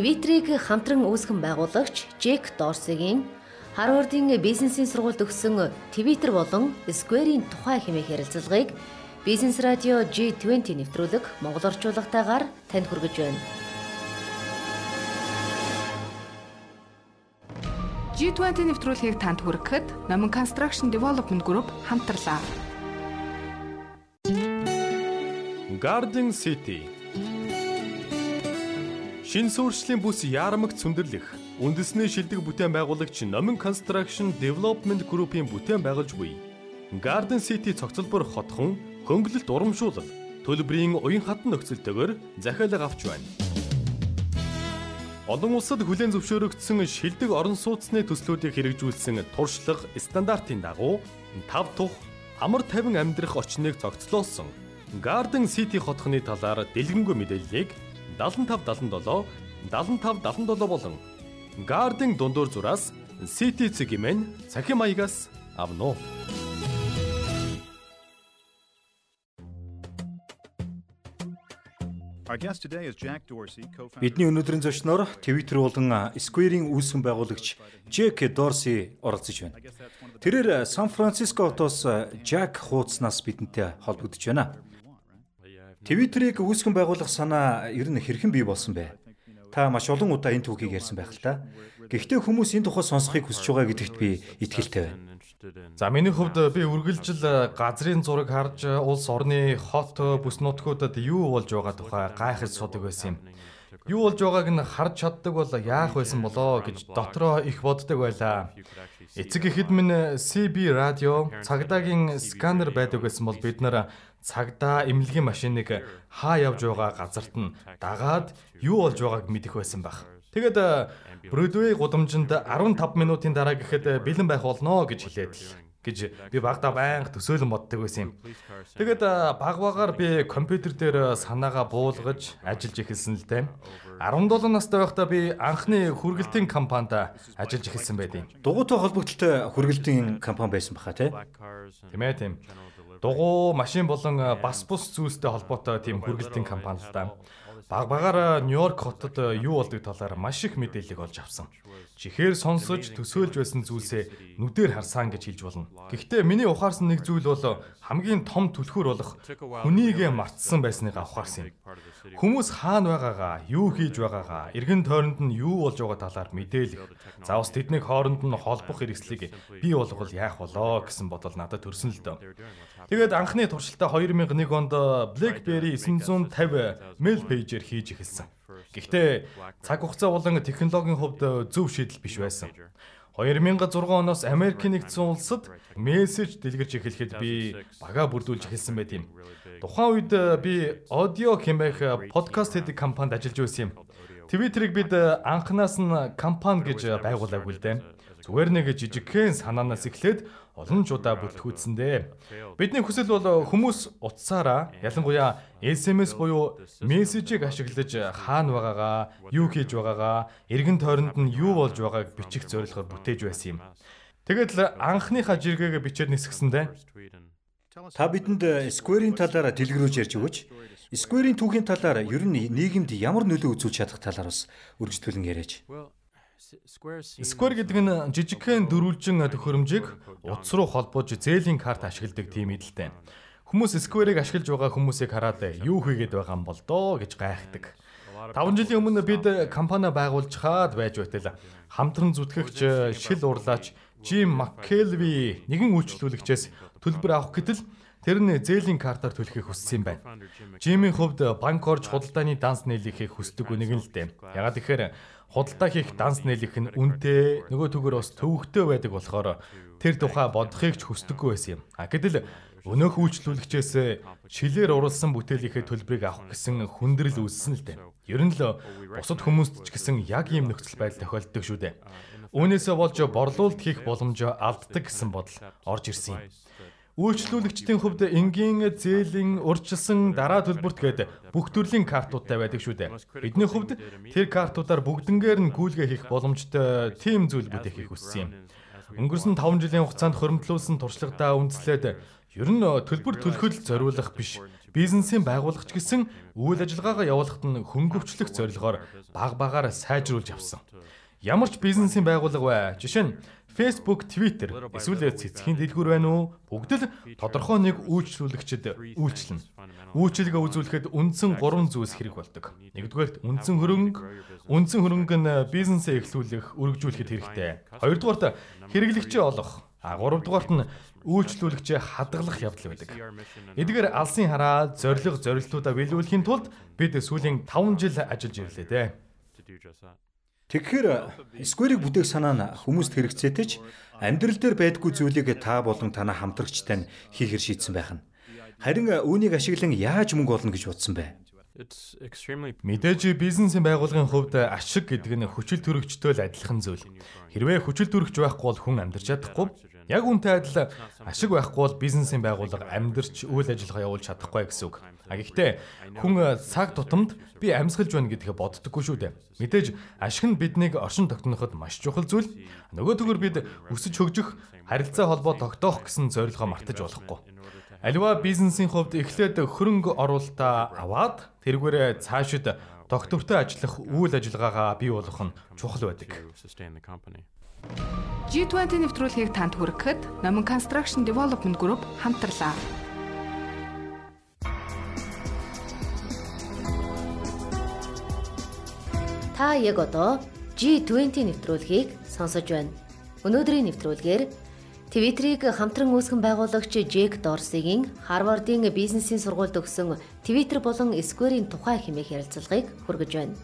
Твиттерийг хамтран үүсгэн байгуулагч Джек Дорсигийн Харвардын бизнесийн сургуульд өгсөн Twitter болон Square-ийн тухай хэмээх ярилцлагыг Бизнес радио G20 нэвтрүүлэг Монгол орчуулагтайгаар танд хүргэж байна. G20 нэвтрүүлгийг танд хүргэхэд Номин Construction Development Group хамтарлаа. Garden City Шин сүршлийн бүс яармаг цөндөрлөх үндэсний шилдэг бүтээн байгуулагч Номин Construction Development Group-ийн бүтээн байгуулж буй Garden City цогцлбор хотхон хөнгөлөлт урамшуулал төлбөрийн уян хатан нөхцөлтэйгээр захиалга авч байна. Олон улсад хүлээн зөвшөөрөгдсөн шилдэг орон сууцны төслүүдийг хэрэгжүүлсэн туршлага стандартын дагуу тав тух амар тайван амьдрах орчныг цогцлоосон Garden City хотхны талаар дэлгэнгүй мэдээллийг 7577 7577 болон Garden дундуур зураас City цэгмэн цахим маягаас авно. Бидний өнөөдрийн зочноор Twitter болон Square-ийн үүсгэн байгуулагч Jack Dorsey оролцож байна. Тэрээр Сан Франциско хотоос Jack хуудаснаас бидэнтэй холбогдож байна. Твиттерийг үүсгэн байгуулах санаа ер нь хэрхэн бий болсон бэ? Та маш олон удаа энэ түүхийг ярьсан байх л та. Гэхдээ хүмүүс энэ тухай сонсохыг хүсэж байгаа гэдэгт би итгэлтэй байна. За миний хувьд би үргэлжил газрын зураг харж улс орны хот бүс нутгуудад юу болж байгаа тухай гайхаж судаг байсан юм. Юу болж байгааг нь харж чаддаг бол яах байсан болоо гэж дотроо их боддог байлаа. Эцэг эхэд минь CB радио цагдаагийн сканер байдаг байсан бол бид нар цагдаа эмнэлгийн машиныг хаа явж байгаа газарт нь дагаад юу болж байгааг мэдэх байсан байх. Тэгээд Бродвей гудамжинд 15 минутын дараа гэхэд бэлэн байх болно гэж хэлээд л гэж би багада байнга төсөөлөн боддог байсан юм. Тэгээд баг багаар би компьютер дээр санаагаа буулгаж ажиллаж эхэлсэн л дээ. 17 настай байхдаа би анхны хүргэлтийн компанид ажиллаж эхэлсэн байдیں۔ Дугуйтай холбогдлолтой хүргэлтийн компани байсан баха тий. Тийм ээ тийм дугуй, машин болон бас бус зүйлстэй холбоотой тийм хүргэлтийн компани л да. Баг багаар Нью-Йорк хотод юу болдог талаар маш их мэдээлэл олж авсан. Чихээр сонсож төсөөлж байсан зүйлсээ нүдээр харсан гэж хэлж болно. Гэхдээ миний ухаарсан нэг зүйл бол хамгийн том түлхүүр болох хүнийг мартсан байсныг ухаарсан юм. Хүмүүс хаана байгаагаа, юу хийж байгаагаа, эргэн тойронд нь юу болж байгаа талаар мэдээлэх. За бас тэдний хооронд нь холбох хэрэгслийг бий болгол яах болоо гэсэн бодол надад төрсөн л дөө. Тэгээд анхны туршилтаа 2001 онд BlackBerry 950 mail page-ээр хийж эхэлсэн. Гэхдээ цаг хугацаа болон технологийн хувьд зөв шийдэл биш байсан. 2006 оноос Америк нэгдсэн улсад мессеж дэлгэрч эхлэхэд би бага бүрдүүлж эхэлсэн байт юм. Тухайн үед би аудио хэмээх подкаст хийдэг компанид ажиллаж байсан юм. Твиттерийг бид анханаас нь компани гэж байгуулаагүй л дээ. Зүгээр нэг жижигхэн санаанаас эхлээд олон жудаа бүтлгүүцсэн дээ. Бидний хүсэл бол хүмүүс утсаараа ялангуяа SMS буюу мессежийг ашиглаж хаана байгаагаа, юу хийж байгаагаа, эргэн тойронд нь юу болж байгааг бичих зорилгоор бүтээж байсан юм. Тэгээд л анхныхаа жиргээ бичээд нисгэсэндээ Та бидэнд Square-ийн талаар дэлгэрүүлж ярьж өгөөч. Square-ийн түүхийн талаар ер нь нийгэмд ямар нөлөө үзүүлж чадах талаар бас үргэлжлүүлэн яриач. Square гэдэг нь жижигхэн дөрвөлжин төхөөрөмжийг утас руу холбож зээлийн карт ашигладаг тийм идэлтэй. Хүмүүс Square-ыг ашиглаж байгаа хүмүүсийг хараад юу хийгээд байгаа юм бол доо гэж гайхдаг. 5 жилийн өмнө бид компани байгуулж хаад байж байтал хамтран зүтгэгч шил урлаач Jim McKelvey нэгэн үйлчлүүлэгчээс төлбөр авах гэтэл Тэр нь зээлийн картаар төлөхийг хүссэн юм байна. Жимийн хувьд банк орж худалдааны данс нийлэхийг хүсдэг үнэг нь л дээ. Ягаад гэхээр худалдаа хийх данс нийлэх нь үнэтэй нөгөө төгөр бас төвөгтэй байдаг болохоор тэр тухай бодохыг ч хүсдэггүй байсан юм. А гэтэл өнөөх үйлчлүүлэгчээс шилээр уралсан бүтээлийнхээ төлбөрийг авах гэсэн хүндрэл үүссэн л дээ. Ер нь л бусад хүмүүст ч гэсэн яг ийм нөхцөл байдал тохиолддог шүү дээ. Үүнээсээ болж борлуулалт хийх боломж алддаг гэсэн бодол орж ирсэн юм. Үйлчлүүлэгчдийн хувьд энгийн зээлийн урьдчилсан дараа төлбөрт гээд бүх төрлийн картуудтай байдаг шүү дээ. Бидний хувьд тэр картуудаар бүгднгээр нь гүйлгээ хийх боломжтой тийм зүйл бүтэхийг хүссэн юм. Өнгөрсөн 5 жилийн хугацаанд хөрөмтлүүлсэн туршлагадаа үндэслээд ер нь төлбөр төлөхөд зориулах биш бизнесийн байгуулагч гэсэн үйл ажиллагаагаа явуулахад нь хөнгөвчлөх зорилгоор баг багаар сайжруулж авсан. Ямар ч бизнесийн байгууллага бай. Жишээ нь Facebook, Twitter эсвэл цэцгийн дэлгүүр байна уу? Бүгд л тодорхой нэг үйлчлүүлэгчд үйлчлэнэ. Үйлчлэгээ үзүүлэхэд үндсэн 3 зүйлс хэрэг болдог. Нэгдүгээрт үндсэн хөрөнгө, үндсэн хөрөнгө нь бизнесээ эхлүүлэх, өргөжүүлэхэд хэрэгтэй. Хоёрдугаарт хэрэглэгчээ олох. А гуравдугаарт нь үйлчлүүлэгчээ хадгалах явдал байдаг. Эдгээр алсын хараа зориг зорилтуудаа биелүүлэхийн тулд бид сүүлийн 5 жил ажиллаж ирлээ дээ. Тэгэхээр Square-ийг бүтээх санаа нь хүмүүст хэрэгцээтэй ч амьдрал дээр байдгүй зүйлийг та болон танаа хамтрагчтай нь хийхэр шийдсэн байх нь. Харин үүнийг ашиглан яаж мөнгө олно гэж бодсон бэ? Мэдээж бизнесийн байгууллагын хувьд ашиг гэдэг нь хүчил төрөгчтэй л адилхан зүйл. Хэрвээ хүчил төрөгч байхгүй бол хүн амьдарч чадахгүй. Яг үнтэй адил ашиг байхгүй бол бизнесийн байгууллага амьдарч үйл ажиллагаа явуулж чадахгүй гэсэн үг. А гэхдээ хүн цаг тутамд би амьсгалж байна гэдгээ боддоггүй шүү дээ. Мэдээж ашиг нь биднийг оршин тогтноход маш чухал зүйл. Нөгөө төгөр бид өсөж хөгжих, харилцаа холбоо тогтоох гэсэн зорилгоо мартаж болохгүй. Аливаа бизнесийн хувьд эхлээд хөрөнгө оруулалтаа аваад тэргүүрээ цаашид тогтвортой ажиллах үйл ажиллагаагаа бий болгох нь чухал байдаг. G20 нэвтрүүлгийг танд хүргэхэд Номон Construction Development Group хамтарлаа. Та яг одоо G20 нэвтрүүлгийг сонсож байна. Өнөөдрийн нэвтрүүлгээр Твиттерийг хамтран үүсгэн байгуулагч Джек Дорсигийн Харвардын бизнесийн сургуульд өгсөн Твиттер болон Square-ийн тухай хэмээх ярилцлагыг хүргэж байна.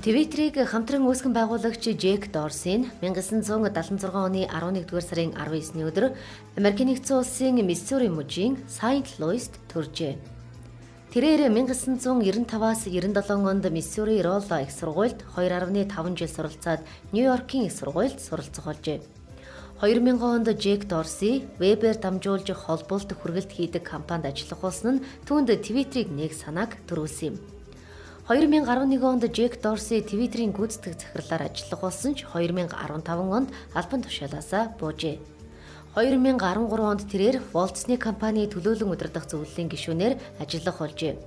Твиттерийг хамтран үүсгэн байгуулагч Джек Дорси нь 1976 оны 11-р сарын 19-ний өдөр Америкийн нэгдсэн улсын Миссури мужийн Saint Louis-д төржээ. Тэрээр 1995-аас 97 онд Миссури Ролло их сургуульд 2.5 жил суралцаад Нью-Йоркийн их сургуульд суралцах болжээ. 2000 онд Джек Дорси вебээр дамжуулж холбоолт хүргэлт хийдэг компанид ажиллах болсон нь түүнд Твиттерийг нэг санааг төрүүлсэн юм. 2011 онд Джек Дорси Твиттерийн гүйцэтгэх захирлаар ажиллах болсон ч 2015 онд албан тушаалаасаа буужээ. 2013 онд тэрээр Walt-Disney компани төлөөлөн удирдах зөвлөлийн гишүүнээр ажиллах болжээ.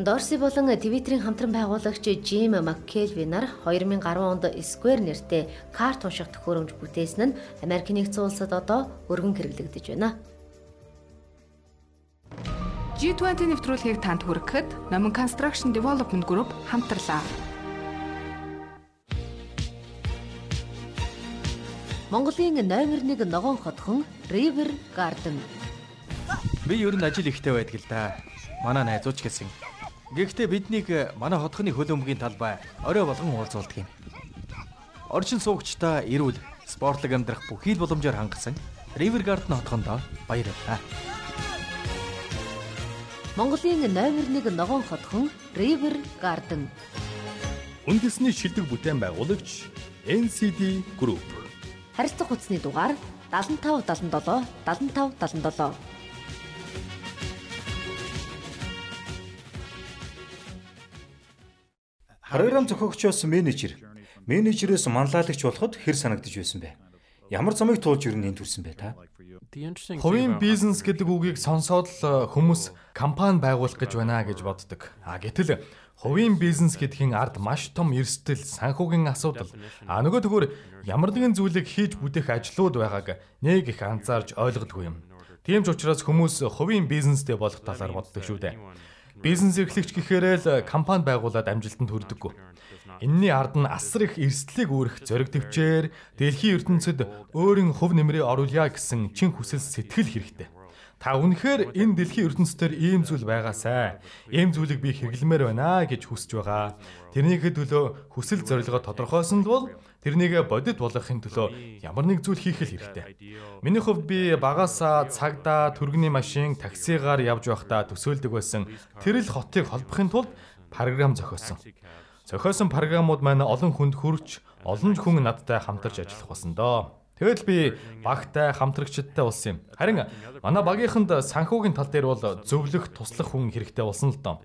Дорси болон Твиттерийн хамтран байгуулагч Жим Маккелвинаар 2010 онд Square нэртэй карт унших төхөөрөмж бүтээсэн нь Америк нэгдсэн улсад одоо өргөн хэрэглэгдэж байна. G20 нэвтрүүлгийг танд хүргэхэд Номон Construction Development Group хамтарлаа. Монголын номер 1 ногоон хотхон River Garden. Би ер нь ажил ихтэй байдаг л да. Манай найзууч гэсэн. Гэхдээ биднийг манай хотхны хөлөмбөгийн талбай орой болгон уулзуулдаг юм. Орчин суугчдаа эрүүл спортлог амьдрах бүхий л боломжоор хангасан River Garden хотхондоо баярлалаа. Монголын номер 1 ногоон хотхон River Garden. Үндэсний шилдэг бүтээн байгуулагч NCD Group Харилцах хүчний дугаар 75 77 75 77. Програм зохиогчоос менежер, менежерээс манлайлагч болоход хэр санагдаж байсан бэ? Ямар замыг туулж ирнэ энэ төрсэн бэ та? Хувийн бизнес гэдэг үгийг сонсоод л хүмүүс компани байгуулах гэж байна гэж боддог. А гэтэл Хувийн бизнес гэдгийн ард маш том эрсдэл, санхүүгийн асуудал. А нөгөө төгөр ямар нэгэн зүйлийг хийж бүтээх ажлууд байгааг нэг их анзаарж ойлгодгүй юм. Тийм ч учраас хүмүүс хувийн бизнестэй болох талаар боддог шүү дээ. Бизнес эрхлэгч гэхээр л компани байгуулад амжилтанд хүрдэггүй. Энийний ард нь асар их эрсдлийг үүрэх зориг төвчээр дэлхийн ертөнцид өөрийн хувь нэмрээ оруулъя гэсэн чин хүсэл сэтгэл хэрэгтэй. Та үнэхээр энэ дэлхийн ертөнцийн ийм зүйл байгаасай. Ийм зүйлийг би хэрэглэмээр байна гэж хүсэж байгаа. Тэрнийхээ төлөө хүсэл зорилгоо тодорхойсон л бол тэрнийг бодит болгохын төлөө ямар нэг зүйл хийх хэрэгтэй. Миний хувьд би багасаа цагдаа, түргэний машин, таксигаар явж байхдаа төсөөлдөг байсан. Тэр л хотыг холбохын тулд програм зохиосон. Зохиосон програмууд маань олон хүнд хүрч, олон хүн надтай хамтарч ажиллах болсон доо. Тэгэл би багтай хамтрагчдтай болсон юм. Харин манай багийнханд санхүүгийн тал дээр бол зөвлөх, туслах хүн хэрэгтэй болсон л доо.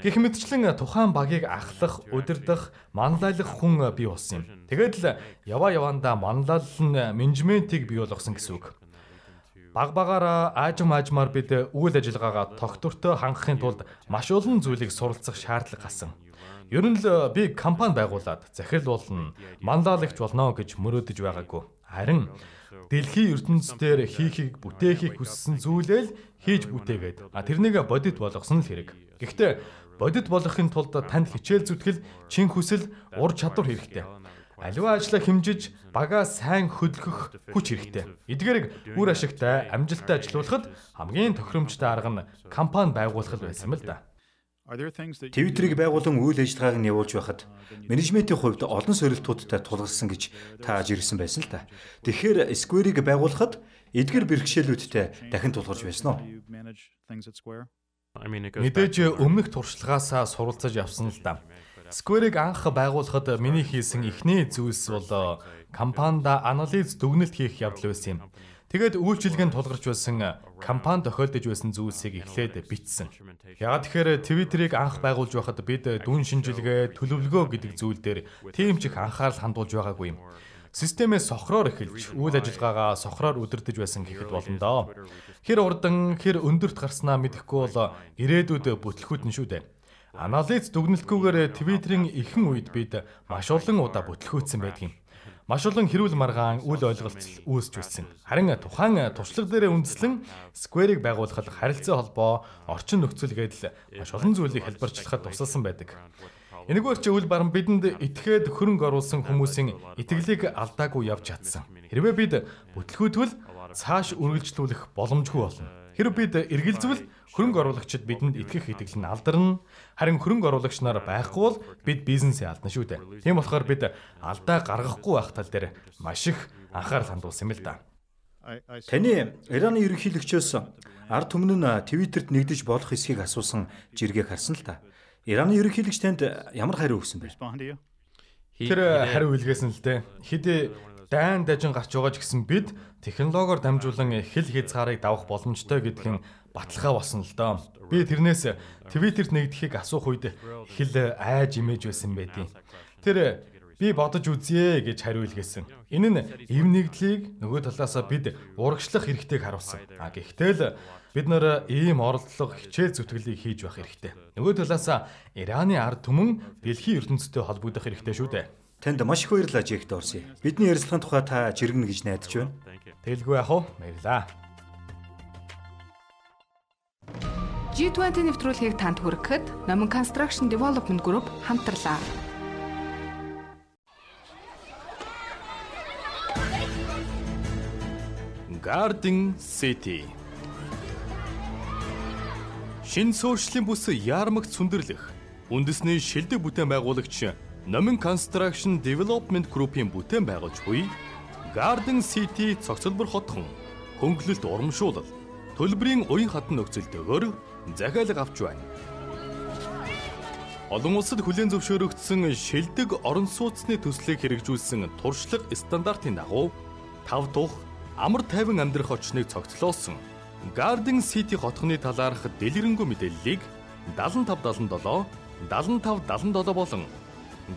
Гэх мэтчлэн тухайн багийг ахлах, удирдах, манлайлах хүн бий болсон юм. Тэгээд л яваа явандаа манлайлал нь менежментийг бий болгосон гэсэн үг. баг багаараа аажим аажмаар бид үйл ажиллагаагаа тогтвортой хангахын тулд маш олон зүйлийг суралцах шаардлага гарсан. Ер нь л би компани байгуулад захирлуулна, мандаалагч болно гэж мөрөөдөж байгаагүй. Харин дэлхийн ертөнцийн хийхийг бүтээхийг хүссэн зүйлээ л хийж бүтээгээд тэрнийг бодит болгосон л хэрэг. Гэхдээ бодит болгохын тулд танд хичээл зүтгэл, чин хүсэл, ур чадвар хэрэгтэй. Аливаа ажлаа хэмжиж багаа сайн хөдөлгөх хүч хэрэгтэй. Эдгээрийг үр ашигтай, амжилттай ажилуулахад хамгийн тохиромжтой арга нь компани байгуулах байсан юм л да. Твиттерийг байгуулан үйл ажиллагааг нь явуулж байхад менежментийн хувьд олон сорилтуудтай тулгарсан гэж тааж ирсэн байсан л да. Тэгэхээр Square-ийг байгуулахад эдгэр бэрхшээлүүдтэй дахин тулгарч байсан уу? Мэдээж өмнөх туршлагаасаа суралцаж явсан л да. Square-ыг анх байгуулахад миний хийсэн эхний зүйлс бол компанида анализ дүгнэлт хийх явдал байсан юм. Тэгээд үйлчилгээнд тулгарч байсан компани тохиолдож байсан зүйлсийг эхлээд бичсэн. Яагаад тэгэхээр Twitter-ыг анх байгуулж байхад бид дүн шинжилгээ, төлөвлөгөө гэдэг зүйл дээр тийм ч их анхаарал хандуулж байгаагүй юм. Системээс сохроор эхэлж үйл ажиллагаагаа сохроор удирдах байсан гэхэд болно доо. Хэр урдан, хэр өндөрт гарснаа мэдэхгүй бол ирээдүйд бүтлэхүүд нь шүү дээ. Анализ дүгнэлтгүйгээр Twitter-ийн ихэнх үед бид маш олон удаа бүтлгүүцсэн байдаг юм. Маш олон хэрүүл маргаан үл ойлголцол үүсч үлдсэн. Харин тухайн туршлага дээр үндэслэн Square-ыг байгуулахад харилцаа холбоо, орчин нөхцөл гэдэл маш олон зүйлийг хэлбэрчлэхэд тусалсан байдаг. Энэгээр чи үл баран бидэнд итгээд хөрөнгө оруулсан хүмүүсийн итгэлийг алдаагүй явж чадсан. Хэрвээ бид бүтлгүүтвэл цааш үргэлжлүүлэх боломжгүй болно. Хэрвээ бид эргэлзвэл хөрөнгө оруулагчид бидэнд итгэх итгэл нь алдарна. Харин хөрөнгө оруулагч нар байхгүй бол бид бизнесээ алдна шүү дээ. Тийм болохоор бид алдаа гаргахгүй байх тал дээр маш их анхаарал хандуулсан юм л да. Таны Ираны ерөнхийлөгчөөс ард түмэн нь Твиттерт нэгдэж болох эсхийг асуусан жиргэг харсан л та. Ираны ерөнхийлөгч танд ямар хариу өгсөн бэ? Тэр хариу үлгээсэн л дээ. Хэдий дайн дажин гарч байгаа ч гэсэн бид технологиор дамжуулан хэл хязгаарыг давах боломжтой гэдгийг баталгаа болсон л доо. Би тэрнээс Твиттерт нэгдэхийг асуух үед их л айж имэж байсан байдیں۔ Тэр би бодож үзье гэж хариу илгээсэн. Энэ нь эв нэгдлийг нөгөө талаасаа бид урагшлах хэрэгтэйг харуулсан. А гэхдээ л бид нэр ийм оролдлого хичээл зүтгэлийг хийж байх хэрэгтэй. Нөгөө талаасаа Ираны ард түмэн дэлхийн ертөнцтэй холбогдох хэрэгтэй шүү дээ. Танд маш их баярлалаа Жек Дорси. Бидний ярилцлагын тухай та жиргэнэ гэж найдаж байна. Тэлгүй яах вэ? Баярлаа. G20 нэвтрүүлгийг танд хүргэхэд Номон Construction Development Group хамтарлаа. Garden City Шин суурьшлийн бүс яармагт сүндэрлэх үндэсний шилдэг бүтээн байгуулагч Номин Construction Development Group-ийн бүтээн байгуулж буй Garden City цогцлбор хотхон хөнгөлөлт урамшуулал төлбөрийн уян хатан нөхцөлтөөр захиалга авч байна. Олон улсад хүлээн зөвшөөрөгдсөн шилдэг орон сууцны төслийг хэрэгжүүлсэн туршлага стандартын дагуу тав тух амар тайван амьдрах очныг цогцлоосон Garden City хотхны талаарх дэлгэрэнгүй мэдээллийг 7577 7577 болон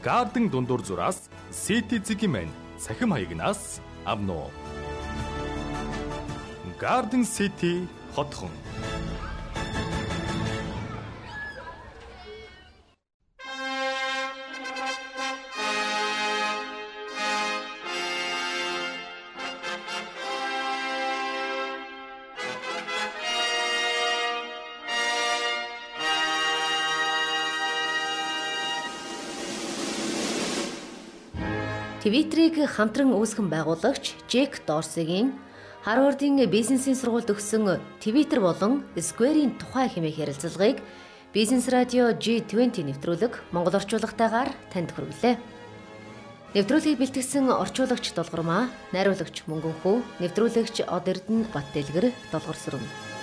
Garden дундуур зураас City Ziggy-мен цахим хаягнаас авно. Garden City хотхон Твиттерийг хамтран үүсгэн байгуулагч Джек Дорсигийн Харвардын бизнесийн сургуульд өгсөн Twitter болон Square-ийн тухай хэмээх ярилцлагыг Бизнес радио G20 нэвтрүүлэг Монгол орчуулагтайгаар танд хүргэлээ. Нэвтрүүлгийг бэлтгэсэн орчуулагч Долгормаа, найруулагч Мөнгөнхөө, нэвтрүүлэгч Од Эрдэнэ Бат Дэлгэр, Долгор сүрэн.